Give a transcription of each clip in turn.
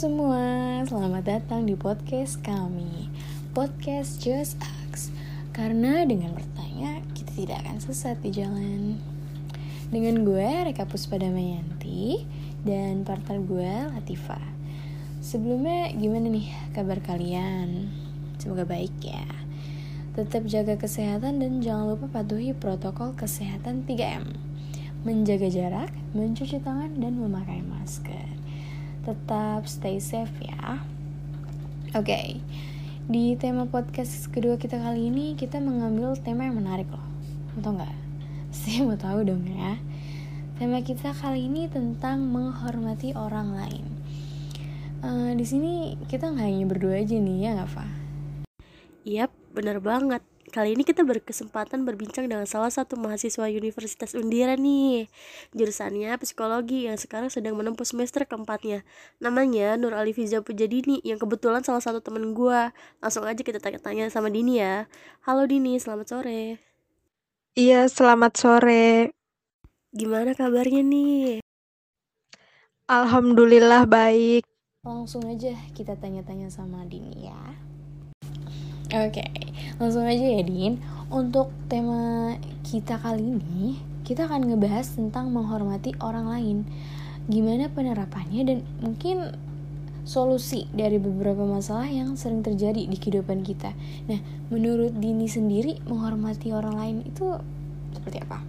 semua, selamat datang di podcast kami. Podcast Just Ask. Karena dengan bertanya, kita tidak akan sesat di jalan. Dengan gue, Reka Puspadamayanti Dan partner gue, Latifa. Sebelumnya, gimana nih kabar kalian? Semoga baik ya. Tetap jaga kesehatan dan jangan lupa patuhi protokol kesehatan 3M Menjaga jarak, mencuci tangan, dan memakai masker tetap stay safe ya. Oke, okay. di tema podcast kedua kita kali ini kita mengambil tema yang menarik loh. Mau tau nggak? Saya mau tahu dong ya. Tema kita kali ini tentang menghormati orang lain. Uh, di sini kita nggak hanya berdua aja nih ya nggak, Fa? Yap, bener banget. Kali ini kita berkesempatan berbincang dengan salah satu mahasiswa Universitas Undira nih. Jurusannya psikologi yang sekarang sedang menempuh semester keempatnya. Namanya Nur Alifiza Pujadini yang kebetulan salah satu temen gue Langsung aja kita tanya-tanya sama Dini ya. Halo Dini, selamat sore. Iya, selamat sore. Gimana kabarnya nih? Alhamdulillah baik. Langsung aja kita tanya-tanya sama Dini ya Oke, okay, langsung aja ya Din. Untuk tema kita kali ini, kita akan ngebahas tentang menghormati orang lain. Gimana penerapannya dan mungkin solusi dari beberapa masalah yang sering terjadi di kehidupan kita. Nah, menurut Dini sendiri, menghormati orang lain itu seperti apa?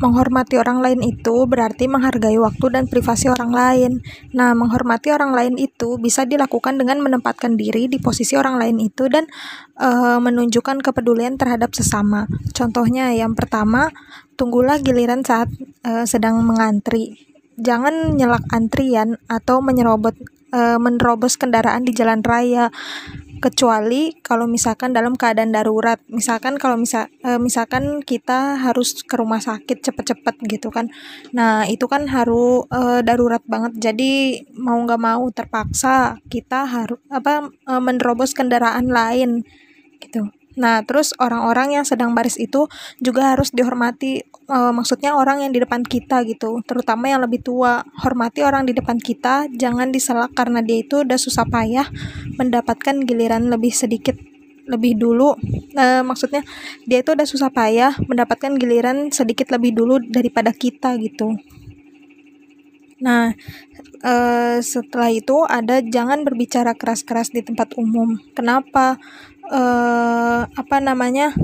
Menghormati orang lain itu berarti menghargai waktu dan privasi orang lain. Nah, menghormati orang lain itu bisa dilakukan dengan menempatkan diri di posisi orang lain itu dan uh, menunjukkan kepedulian terhadap sesama. Contohnya yang pertama, tunggulah giliran saat uh, sedang mengantri. Jangan nyelak antrian atau menyerobot uh, menerobos kendaraan di jalan raya kecuali kalau misalkan dalam keadaan darurat. Misalkan kalau misal e, misalkan kita harus ke rumah sakit cepet-cepet gitu kan. Nah itu kan harus e, darurat banget. Jadi mau nggak mau terpaksa kita harus apa e, menerobos kendaraan lain gitu Nah, terus orang-orang yang sedang baris itu juga harus dihormati, e, maksudnya orang yang di depan kita gitu, terutama yang lebih tua. Hormati orang di depan kita, jangan diselak karena dia itu udah susah payah mendapatkan giliran lebih sedikit lebih dulu. E, maksudnya dia itu udah susah payah mendapatkan giliran sedikit lebih dulu daripada kita gitu. Nah, e, setelah itu ada jangan berbicara keras-keras di tempat umum. Kenapa? Uh, apa namanya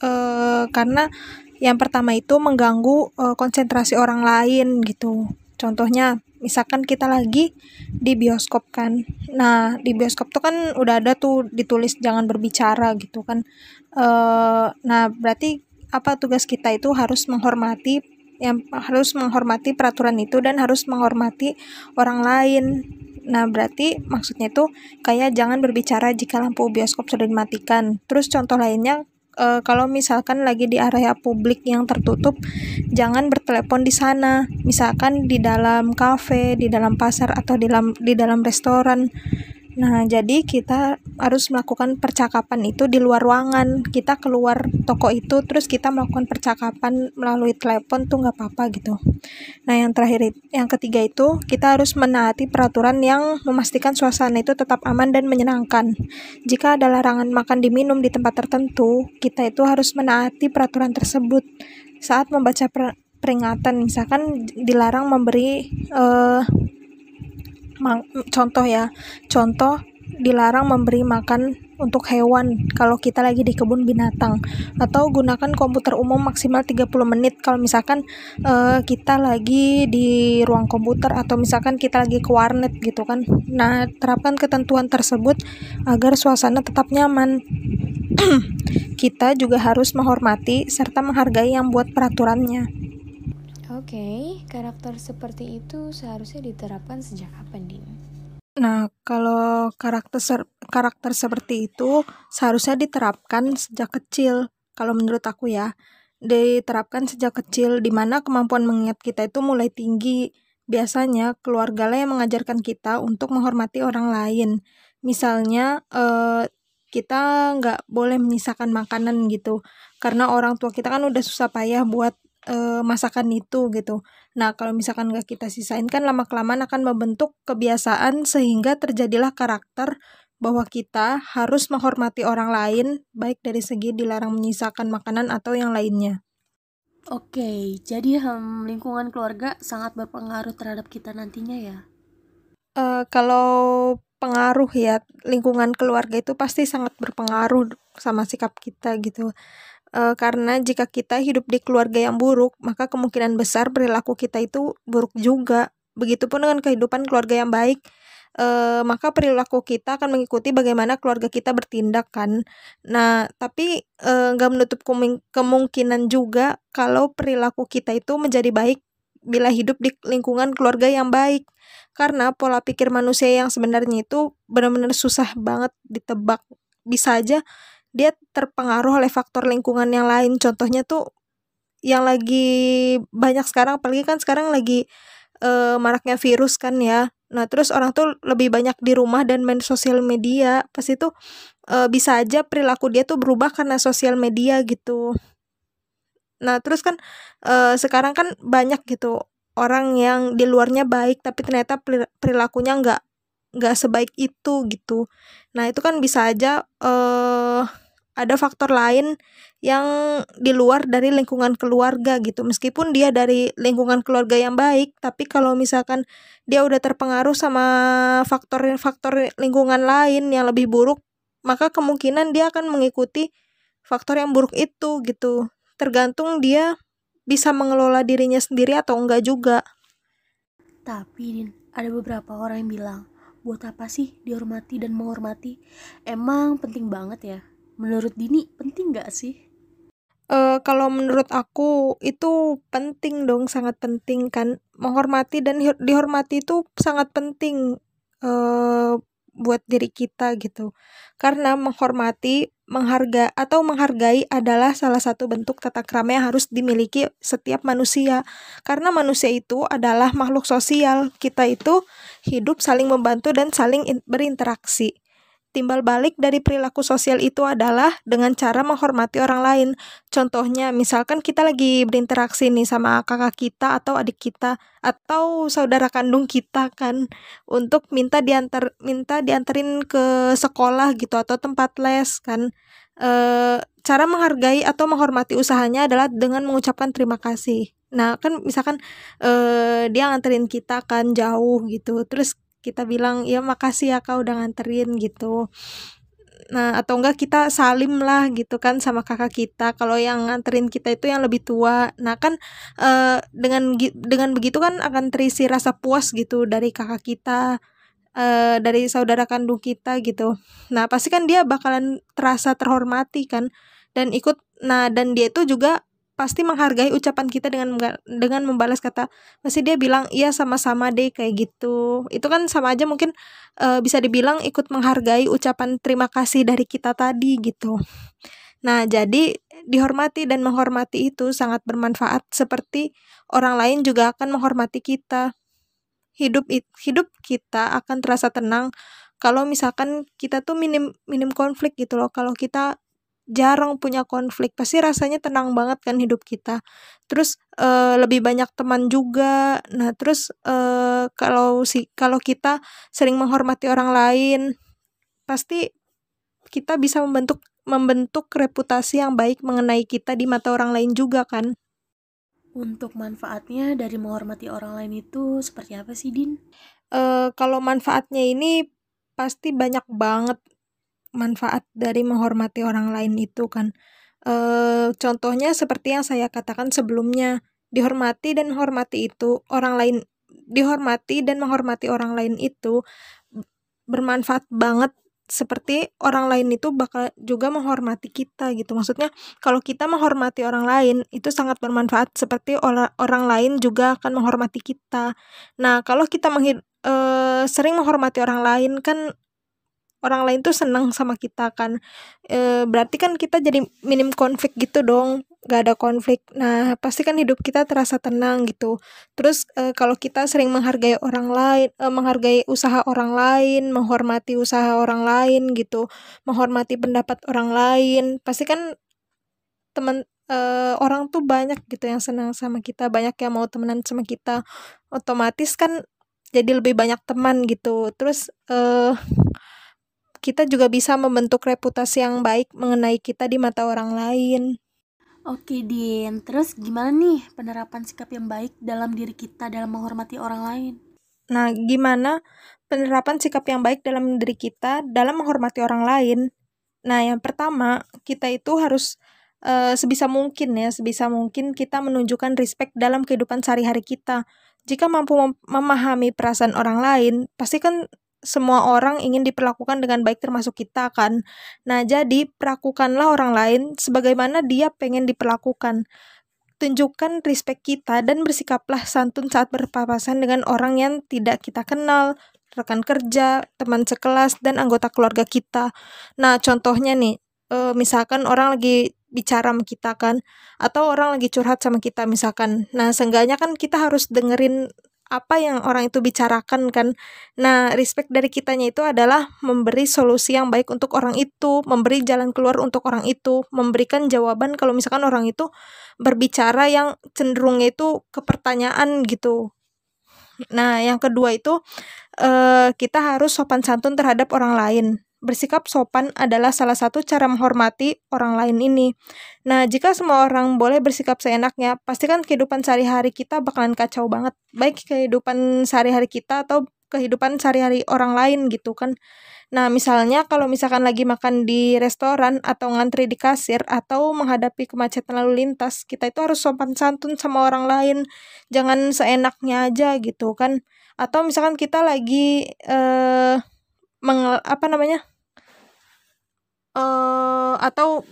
uh, karena yang pertama itu mengganggu uh, konsentrasi orang lain gitu. Contohnya misalkan kita lagi di bioskop kan. Nah di bioskop tuh kan udah ada tuh ditulis jangan berbicara gitu kan. Uh, nah berarti apa tugas kita itu harus menghormati yang harus menghormati peraturan itu dan harus menghormati orang lain Nah, berarti maksudnya itu kayak jangan berbicara jika lampu bioskop sudah dimatikan. Terus contoh lainnya e, kalau misalkan lagi di area publik yang tertutup, jangan bertelepon di sana. Misalkan di dalam kafe, di dalam pasar atau di dalam di dalam restoran. Nah, jadi kita harus melakukan percakapan itu di luar ruangan. Kita keluar toko itu, terus kita melakukan percakapan melalui telepon tuh nggak apa-apa gitu. Nah, yang terakhir, yang ketiga itu kita harus menaati peraturan yang memastikan suasana itu tetap aman dan menyenangkan. Jika ada larangan makan diminum di tempat tertentu, kita itu harus menaati peraturan tersebut. Saat membaca peringatan, misalkan dilarang memberi uh, contoh ya. Contoh dilarang memberi makan untuk hewan kalau kita lagi di kebun binatang. Atau gunakan komputer umum maksimal 30 menit. Kalau misalkan uh, kita lagi di ruang komputer atau misalkan kita lagi ke warnet gitu kan. Nah terapkan ketentuan tersebut agar suasana tetap nyaman. Kita juga harus menghormati serta menghargai yang buat peraturannya Oke, okay, karakter seperti itu seharusnya diterapkan sejak kapan, Din? Nah, kalau karakter karakter seperti itu seharusnya diterapkan sejak kecil. Kalau menurut aku ya, diterapkan sejak kecil di mana kemampuan mengingat kita itu mulai tinggi. Biasanya keluarga lah yang mengajarkan kita untuk menghormati orang lain. Misalnya eh, kita nggak boleh menyisakan makanan gitu, karena orang tua kita kan udah susah payah buat uh, masakan itu gitu. Nah, kalau misalkan gak kita sisain kan lama-kelamaan akan membentuk kebiasaan sehingga terjadilah karakter bahwa kita harus menghormati orang lain baik dari segi dilarang menyisakan makanan atau yang lainnya. Oke, jadi hmm, lingkungan keluarga sangat berpengaruh terhadap kita nantinya ya? Uh, kalau pengaruh ya lingkungan keluarga itu pasti sangat berpengaruh sama sikap kita gitu uh, karena jika kita hidup di keluarga yang buruk maka kemungkinan besar perilaku kita itu buruk juga. Begitupun dengan kehidupan keluarga yang baik uh, maka perilaku kita akan mengikuti bagaimana keluarga kita bertindak kan? Nah tapi nggak uh, menutup kemungkinan juga kalau perilaku kita itu menjadi baik bila hidup di lingkungan keluarga yang baik. Karena pola pikir manusia yang sebenarnya itu benar-benar susah banget ditebak. Bisa aja dia terpengaruh oleh faktor lingkungan yang lain. Contohnya tuh yang lagi banyak sekarang apalagi kan sekarang lagi uh, maraknya virus kan ya. Nah terus orang tuh lebih banyak di rumah dan main sosial media. Pas itu uh, bisa aja perilaku dia tuh berubah karena sosial media gitu. Nah, terus kan uh, sekarang kan banyak gitu orang yang di luarnya baik tapi ternyata perilakunya nggak nggak sebaik itu gitu. Nah, itu kan bisa aja uh, ada faktor lain yang di luar dari lingkungan keluarga gitu. Meskipun dia dari lingkungan keluarga yang baik, tapi kalau misalkan dia udah terpengaruh sama faktor-faktor lingkungan lain yang lebih buruk, maka kemungkinan dia akan mengikuti faktor yang buruk itu gitu tergantung dia bisa mengelola dirinya sendiri atau enggak juga. Tapi Din, ada beberapa orang yang bilang, buat apa sih dihormati dan menghormati? Emang penting banget ya? Menurut Dini, penting gak sih? Uh, kalau menurut aku itu penting dong, sangat penting kan. Menghormati dan dihormati itu sangat penting uh, buat diri kita gitu. Karena menghormati, menghargai atau menghargai adalah salah satu bentuk tata krama yang harus dimiliki setiap manusia. Karena manusia itu adalah makhluk sosial. Kita itu hidup saling membantu dan saling berinteraksi. Timbal balik dari perilaku sosial itu adalah dengan cara menghormati orang lain. Contohnya, misalkan kita lagi berinteraksi nih sama kakak kita atau adik kita atau saudara kandung kita kan untuk minta diantar minta dianterin ke sekolah gitu atau tempat les kan. E, cara menghargai atau menghormati usahanya adalah dengan mengucapkan terima kasih. Nah, kan misalkan e, dia nganterin kita kan jauh gitu. Terus kita bilang ya makasih ya kau udah nganterin gitu. Nah atau enggak kita salim lah gitu kan sama kakak kita. Kalau yang nganterin kita itu yang lebih tua. Nah kan e, dengan dengan begitu kan akan terisi rasa puas gitu dari kakak kita e, dari saudara kandung kita gitu. Nah pasti kan dia bakalan terasa terhormati kan dan ikut. Nah dan dia itu juga pasti menghargai ucapan kita dengan dengan membalas kata pasti dia bilang iya sama-sama deh kayak gitu. Itu kan sama aja mungkin uh, bisa dibilang ikut menghargai ucapan terima kasih dari kita tadi gitu. Nah jadi dihormati dan menghormati itu sangat bermanfaat seperti orang lain juga akan menghormati kita. Hidup hidup kita akan terasa tenang kalau misalkan kita tuh minim minim konflik gitu loh. Kalau kita jarang punya konflik pasti rasanya tenang banget kan hidup kita. Terus uh, lebih banyak teman juga. Nah terus uh, kalau si kalau kita sering menghormati orang lain pasti kita bisa membentuk membentuk reputasi yang baik mengenai kita di mata orang lain juga kan. Untuk manfaatnya dari menghormati orang lain itu seperti apa sih Din? Uh, kalau manfaatnya ini pasti banyak banget manfaat dari menghormati orang lain itu kan. E, contohnya seperti yang saya katakan sebelumnya, dihormati dan menghormati itu orang lain dihormati dan menghormati orang lain itu bermanfaat banget seperti orang lain itu bakal juga menghormati kita gitu. Maksudnya kalau kita menghormati orang lain itu sangat bermanfaat seperti orang orang lain juga akan menghormati kita. Nah, kalau kita e, sering menghormati orang lain kan orang lain tuh senang sama kita kan. E, berarti kan kita jadi minim konflik gitu dong. Gak ada konflik. Nah pasti kan hidup kita terasa tenang gitu. Terus e, kalau kita sering menghargai orang lain e, menghargai usaha orang lain menghormati usaha orang lain gitu menghormati pendapat orang lain pasti kan teman uh, orang tuh banyak gitu yang senang sama kita banyak yang mau temenan sama kita. Otomatis kan jadi lebih banyak teman gitu. Terus uh, kita juga bisa membentuk reputasi yang baik mengenai kita di mata orang lain Oke, Din. Terus gimana nih penerapan sikap yang baik dalam diri kita dalam menghormati orang lain? Nah, gimana penerapan sikap yang baik dalam diri kita dalam menghormati orang lain? Nah, yang pertama, kita itu harus uh, sebisa mungkin ya, sebisa mungkin kita menunjukkan respect dalam kehidupan sehari-hari kita. Jika mampu mem memahami perasaan orang lain, pasti kan semua orang ingin diperlakukan dengan baik termasuk kita kan. Nah, jadi perlakukanlah orang lain sebagaimana dia pengen diperlakukan. Tunjukkan respect kita dan bersikaplah santun saat berpapasan dengan orang yang tidak kita kenal, rekan kerja, teman sekelas, dan anggota keluarga kita. Nah, contohnya nih, e, misalkan orang lagi bicara sama kita kan, atau orang lagi curhat sama kita misalkan. Nah, seenggaknya kan kita harus dengerin apa yang orang itu bicarakan kan. Nah, respect dari kitanya itu adalah memberi solusi yang baik untuk orang itu, memberi jalan keluar untuk orang itu, memberikan jawaban kalau misalkan orang itu berbicara yang cenderungnya itu ke pertanyaan gitu. Nah, yang kedua itu uh, kita harus sopan santun terhadap orang lain bersikap sopan adalah salah satu cara menghormati orang lain ini. Nah, jika semua orang boleh bersikap seenaknya, pastikan kehidupan sehari-hari kita bakalan kacau banget. Baik kehidupan sehari-hari kita atau kehidupan sehari-hari orang lain gitu kan. Nah, misalnya kalau misalkan lagi makan di restoran atau ngantri di kasir atau menghadapi kemacetan lalu lintas, kita itu harus sopan santun sama orang lain. Jangan seenaknya aja gitu kan. Atau misalkan kita lagi eh uh, apa namanya? Uh, atau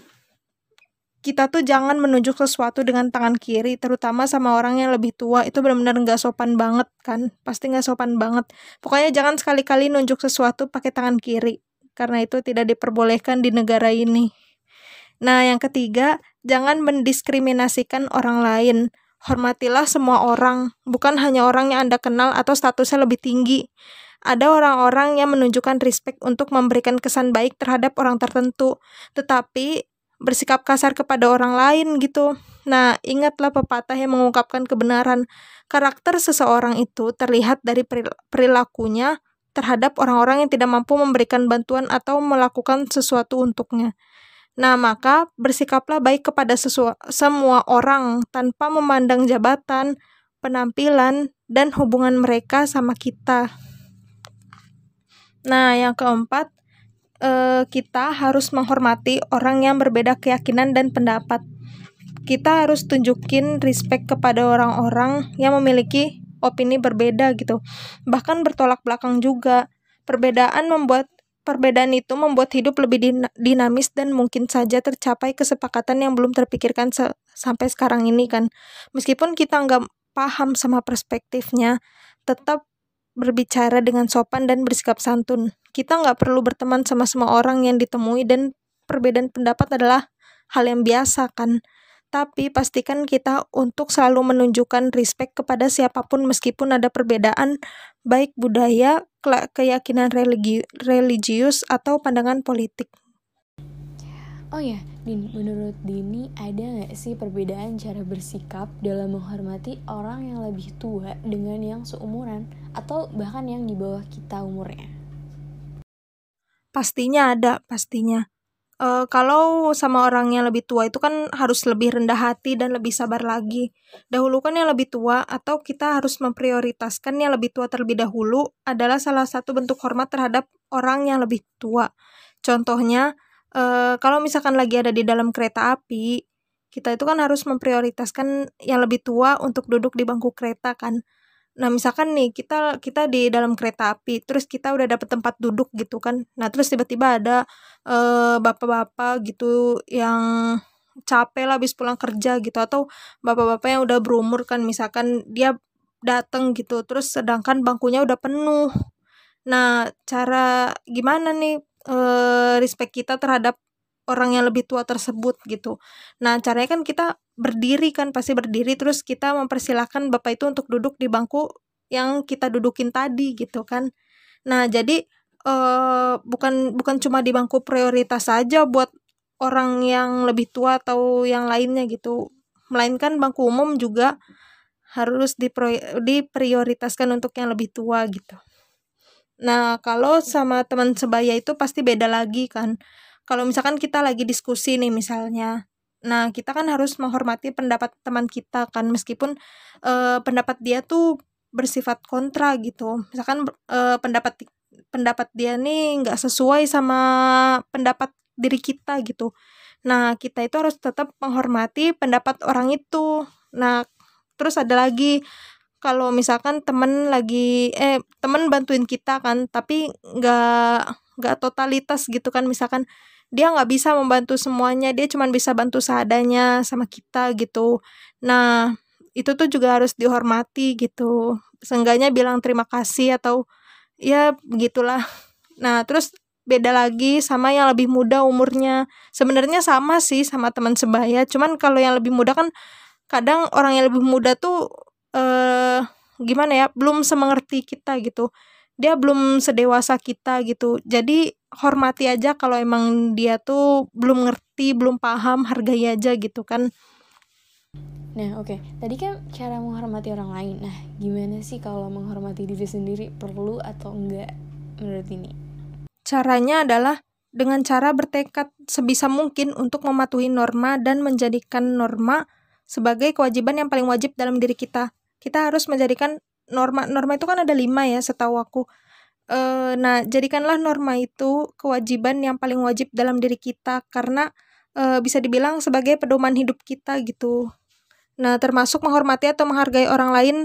kita tuh jangan menunjuk sesuatu dengan tangan kiri, terutama sama orang yang lebih tua, itu benar-benar nggak sopan banget kan, pasti nggak sopan banget. Pokoknya jangan sekali-kali nunjuk sesuatu pakai tangan kiri, karena itu tidak diperbolehkan di negara ini. Nah, yang ketiga, jangan mendiskriminasikan orang lain. Hormatilah semua orang, bukan hanya orang yang Anda kenal atau statusnya lebih tinggi ada orang-orang yang menunjukkan respect untuk memberikan kesan baik terhadap orang tertentu, tetapi bersikap kasar kepada orang lain gitu. Nah, ingatlah pepatah yang mengungkapkan kebenaran. Karakter seseorang itu terlihat dari perilakunya terhadap orang-orang yang tidak mampu memberikan bantuan atau melakukan sesuatu untuknya. Nah, maka bersikaplah baik kepada semua orang tanpa memandang jabatan, penampilan, dan hubungan mereka sama kita. Nah, yang keempat, eh, kita harus menghormati orang yang berbeda keyakinan dan pendapat. Kita harus tunjukin respect kepada orang-orang yang memiliki opini berbeda gitu. Bahkan bertolak belakang juga. Perbedaan membuat perbedaan itu membuat hidup lebih dinamis dan mungkin saja tercapai kesepakatan yang belum terpikirkan se sampai sekarang ini kan. Meskipun kita nggak paham sama perspektifnya, tetap berbicara dengan sopan dan bersikap santun. Kita nggak perlu berteman sama semua orang yang ditemui dan perbedaan pendapat adalah hal yang biasa kan. Tapi pastikan kita untuk selalu menunjukkan respect kepada siapa pun meskipun ada perbedaan baik budaya, keyakinan religi religius atau pandangan politik. Oh ya, Din, menurut Dini ada nggak sih perbedaan cara bersikap dalam menghormati orang yang lebih tua dengan yang seumuran atau bahkan yang di bawah kita umurnya? Pastinya ada, pastinya. Uh, kalau sama orang yang lebih tua itu kan harus lebih rendah hati dan lebih sabar lagi. Dahulukan yang lebih tua atau kita harus memprioritaskan yang lebih tua terlebih dahulu adalah salah satu bentuk hormat terhadap orang yang lebih tua. Contohnya, uh, kalau misalkan lagi ada di dalam kereta api, kita itu kan harus memprioritaskan yang lebih tua untuk duduk di bangku kereta kan. Nah, misalkan nih kita kita di dalam kereta api, terus kita udah dapet tempat duduk gitu kan. Nah, terus tiba-tiba ada uh, bapak-bapak gitu yang capek lah habis pulang kerja gitu atau bapak-bapak yang udah berumur kan misalkan dia dateng gitu terus sedangkan bangkunya udah penuh. Nah, cara gimana nih uh, respect kita terhadap orang yang lebih tua tersebut gitu. Nah, caranya kan kita berdiri kan, pasti berdiri terus kita mempersilahkan Bapak itu untuk duduk di bangku yang kita dudukin tadi gitu kan. Nah, jadi uh, bukan bukan cuma di bangku prioritas saja buat orang yang lebih tua atau yang lainnya gitu melainkan bangku umum juga harus diprioritaskan untuk yang lebih tua gitu nah kalau sama teman sebaya itu pasti beda lagi kan kalau misalkan kita lagi diskusi nih misalnya nah kita kan harus menghormati pendapat teman kita kan meskipun uh, pendapat dia tuh bersifat kontra gitu. Misalkan uh, pendapat pendapat dia nih nggak sesuai sama pendapat diri kita gitu. Nah kita itu harus tetap menghormati pendapat orang itu. Nah terus ada lagi kalau misalkan temen lagi eh temen bantuin kita kan tapi nggak nggak totalitas gitu kan misalkan dia nggak bisa membantu semuanya dia cuma bisa bantu seadanya sama kita gitu. Nah itu tuh juga harus dihormati gitu. Seenggaknya bilang terima kasih atau ya begitulah. Nah terus beda lagi sama yang lebih muda umurnya. Sebenarnya sama sih sama teman sebaya cuman kalau yang lebih muda kan kadang orang yang lebih muda tuh eh gimana ya belum semengerti kita gitu. Dia belum sedewasa kita gitu. Jadi hormati aja kalau emang dia tuh belum ngerti belum paham hargai aja gitu kan Nah oke, okay. tadi kan cara menghormati orang lain Nah gimana sih kalau menghormati diri sendiri perlu atau enggak menurut ini? Caranya adalah dengan cara bertekad sebisa mungkin untuk mematuhi norma dan menjadikan norma sebagai kewajiban yang paling wajib dalam diri kita. Kita harus menjadikan norma norma itu kan ada lima ya setahu aku e, nah jadikanlah norma itu kewajiban yang paling wajib dalam diri kita karena e, bisa dibilang sebagai pedoman hidup kita gitu nah termasuk menghormati atau menghargai orang lain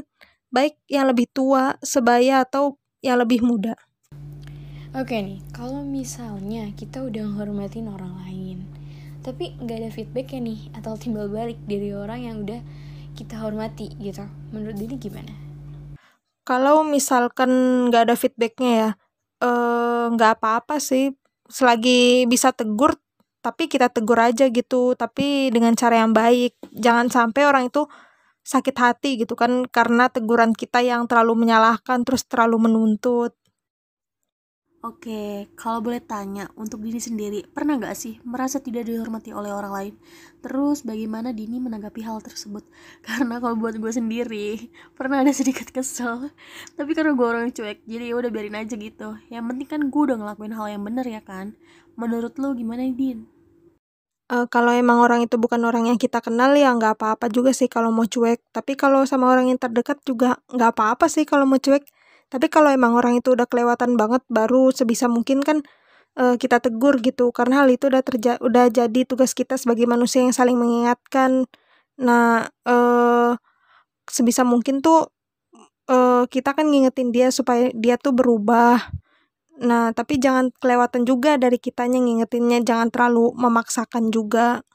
baik yang lebih tua sebaya atau yang lebih muda Oke nih, kalau misalnya kita udah menghormatin orang lain, tapi nggak ada feedback ya nih, atau timbal balik dari orang yang udah kita hormati gitu, menurut ini gimana? Kalau misalkan nggak ada feedbacknya ya eh, nggak uh, apa-apa sih. Selagi bisa tegur tapi kita tegur aja gitu. Tapi dengan cara yang baik. Jangan sampai orang itu sakit hati gitu kan. Karena teguran kita yang terlalu menyalahkan terus terlalu menuntut Oke, kalau boleh tanya, untuk diri sendiri, pernah nggak sih merasa tidak dihormati oleh orang lain? Terus bagaimana Dini menanggapi hal tersebut? Karena kalau buat gue sendiri, pernah ada sedikit kesel. Tapi karena gue orang cuek, jadi ya udah biarin aja gitu. Yang penting kan gue udah ngelakuin hal yang bener ya kan? Menurut lo gimana Din? Uh, kalau emang orang itu bukan orang yang kita kenal ya nggak apa-apa juga sih kalau mau cuek. Tapi kalau sama orang yang terdekat juga nggak apa-apa sih kalau mau cuek tapi kalau emang orang itu udah kelewatan banget baru sebisa mungkin kan uh, kita tegur gitu. Karena hal itu udah terja udah jadi tugas kita sebagai manusia yang saling mengingatkan. Nah uh, sebisa mungkin tuh uh, kita kan ngingetin dia supaya dia tuh berubah. Nah tapi jangan kelewatan juga dari kitanya ngingetinnya. Jangan terlalu memaksakan juga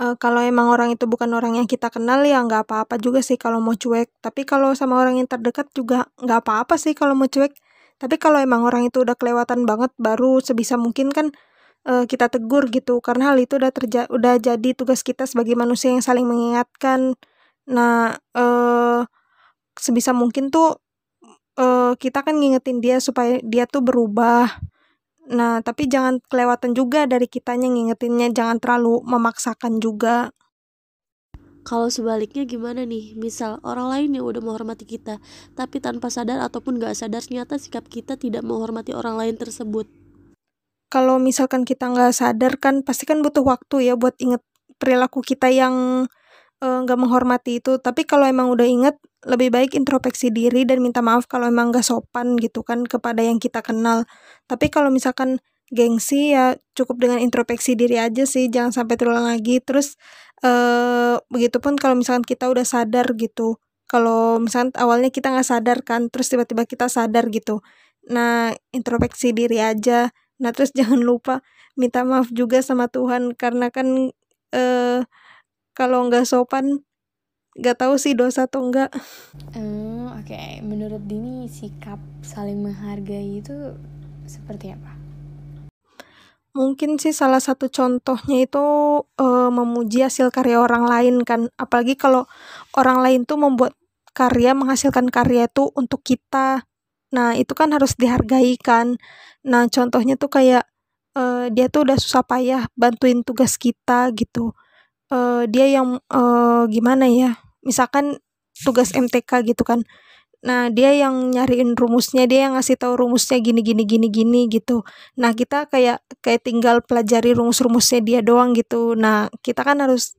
uh, kalau emang orang itu bukan orang yang kita kenal ya nggak apa-apa juga sih kalau mau cuek. Tapi kalau sama orang yang terdekat juga nggak apa-apa sih kalau mau cuek. Tapi kalau emang orang itu udah kelewatan banget baru sebisa mungkin kan uh, kita tegur gitu karena hal itu udah terja udah jadi tugas kita sebagai manusia yang saling mengingatkan. Nah, uh, sebisa mungkin tuh uh, kita kan ngingetin dia supaya dia tuh berubah. Nah, tapi jangan kelewatan juga dari kitanya ngingetinnya, jangan terlalu memaksakan juga. Kalau sebaliknya gimana nih? Misal orang lain yang udah menghormati kita, tapi tanpa sadar ataupun gak sadar ternyata sikap kita tidak menghormati orang lain tersebut. Kalau misalkan kita nggak sadar kan, pasti kan butuh waktu ya buat inget perilaku kita yang nggak uh, menghormati itu. Tapi kalau emang udah inget, lebih baik introspeksi diri dan minta maaf kalau emang gak sopan gitu kan kepada yang kita kenal. Tapi kalau misalkan gengsi ya cukup dengan introspeksi diri aja sih, jangan sampai terulang lagi. Terus eh begitupun kalau misalkan kita udah sadar gitu. Kalau misalkan awalnya kita nggak sadar kan, terus tiba-tiba kita sadar gitu. Nah, introspeksi diri aja. Nah, terus jangan lupa minta maaf juga sama Tuhan karena kan eh kalau nggak sopan nggak tahu sih dosa atau enggak. Hmm, oke. Okay. Menurut Dini sikap saling menghargai itu seperti apa? Mungkin sih salah satu contohnya itu uh, memuji hasil karya orang lain kan. Apalagi kalau orang lain tuh membuat karya, menghasilkan karya itu untuk kita. Nah, itu kan harus dihargai kan. Nah, contohnya tuh kayak uh, dia tuh udah susah payah bantuin tugas kita gitu uh, dia yang uh, gimana ya misalkan tugas MTK gitu kan. Nah dia yang nyariin rumusnya dia yang ngasih tahu rumusnya gini gini gini gini gitu. Nah kita kayak kayak tinggal pelajari rumus-rumusnya dia doang gitu. Nah kita kan harus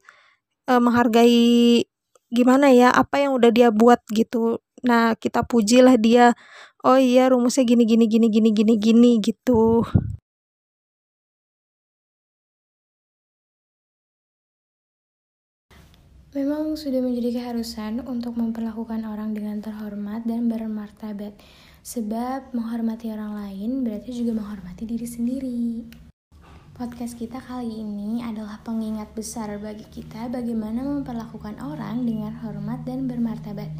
uh, menghargai gimana ya apa yang udah dia buat gitu. Nah kita pujilah dia oh iya rumusnya gini gini gini gini gini gini gitu Memang sudah menjadi keharusan untuk memperlakukan orang dengan terhormat dan bermartabat, sebab menghormati orang lain berarti juga menghormati diri sendiri. Podcast kita kali ini adalah pengingat besar bagi kita bagaimana memperlakukan orang dengan hormat dan bermartabat.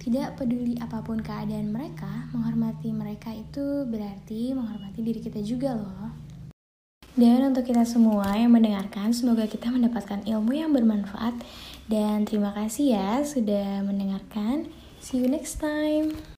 Tidak peduli apa pun keadaan mereka, menghormati mereka itu berarti menghormati diri kita juga loh. Dan untuk kita semua yang mendengarkan, semoga kita mendapatkan ilmu yang bermanfaat dan terima kasih ya sudah mendengarkan. See you next time.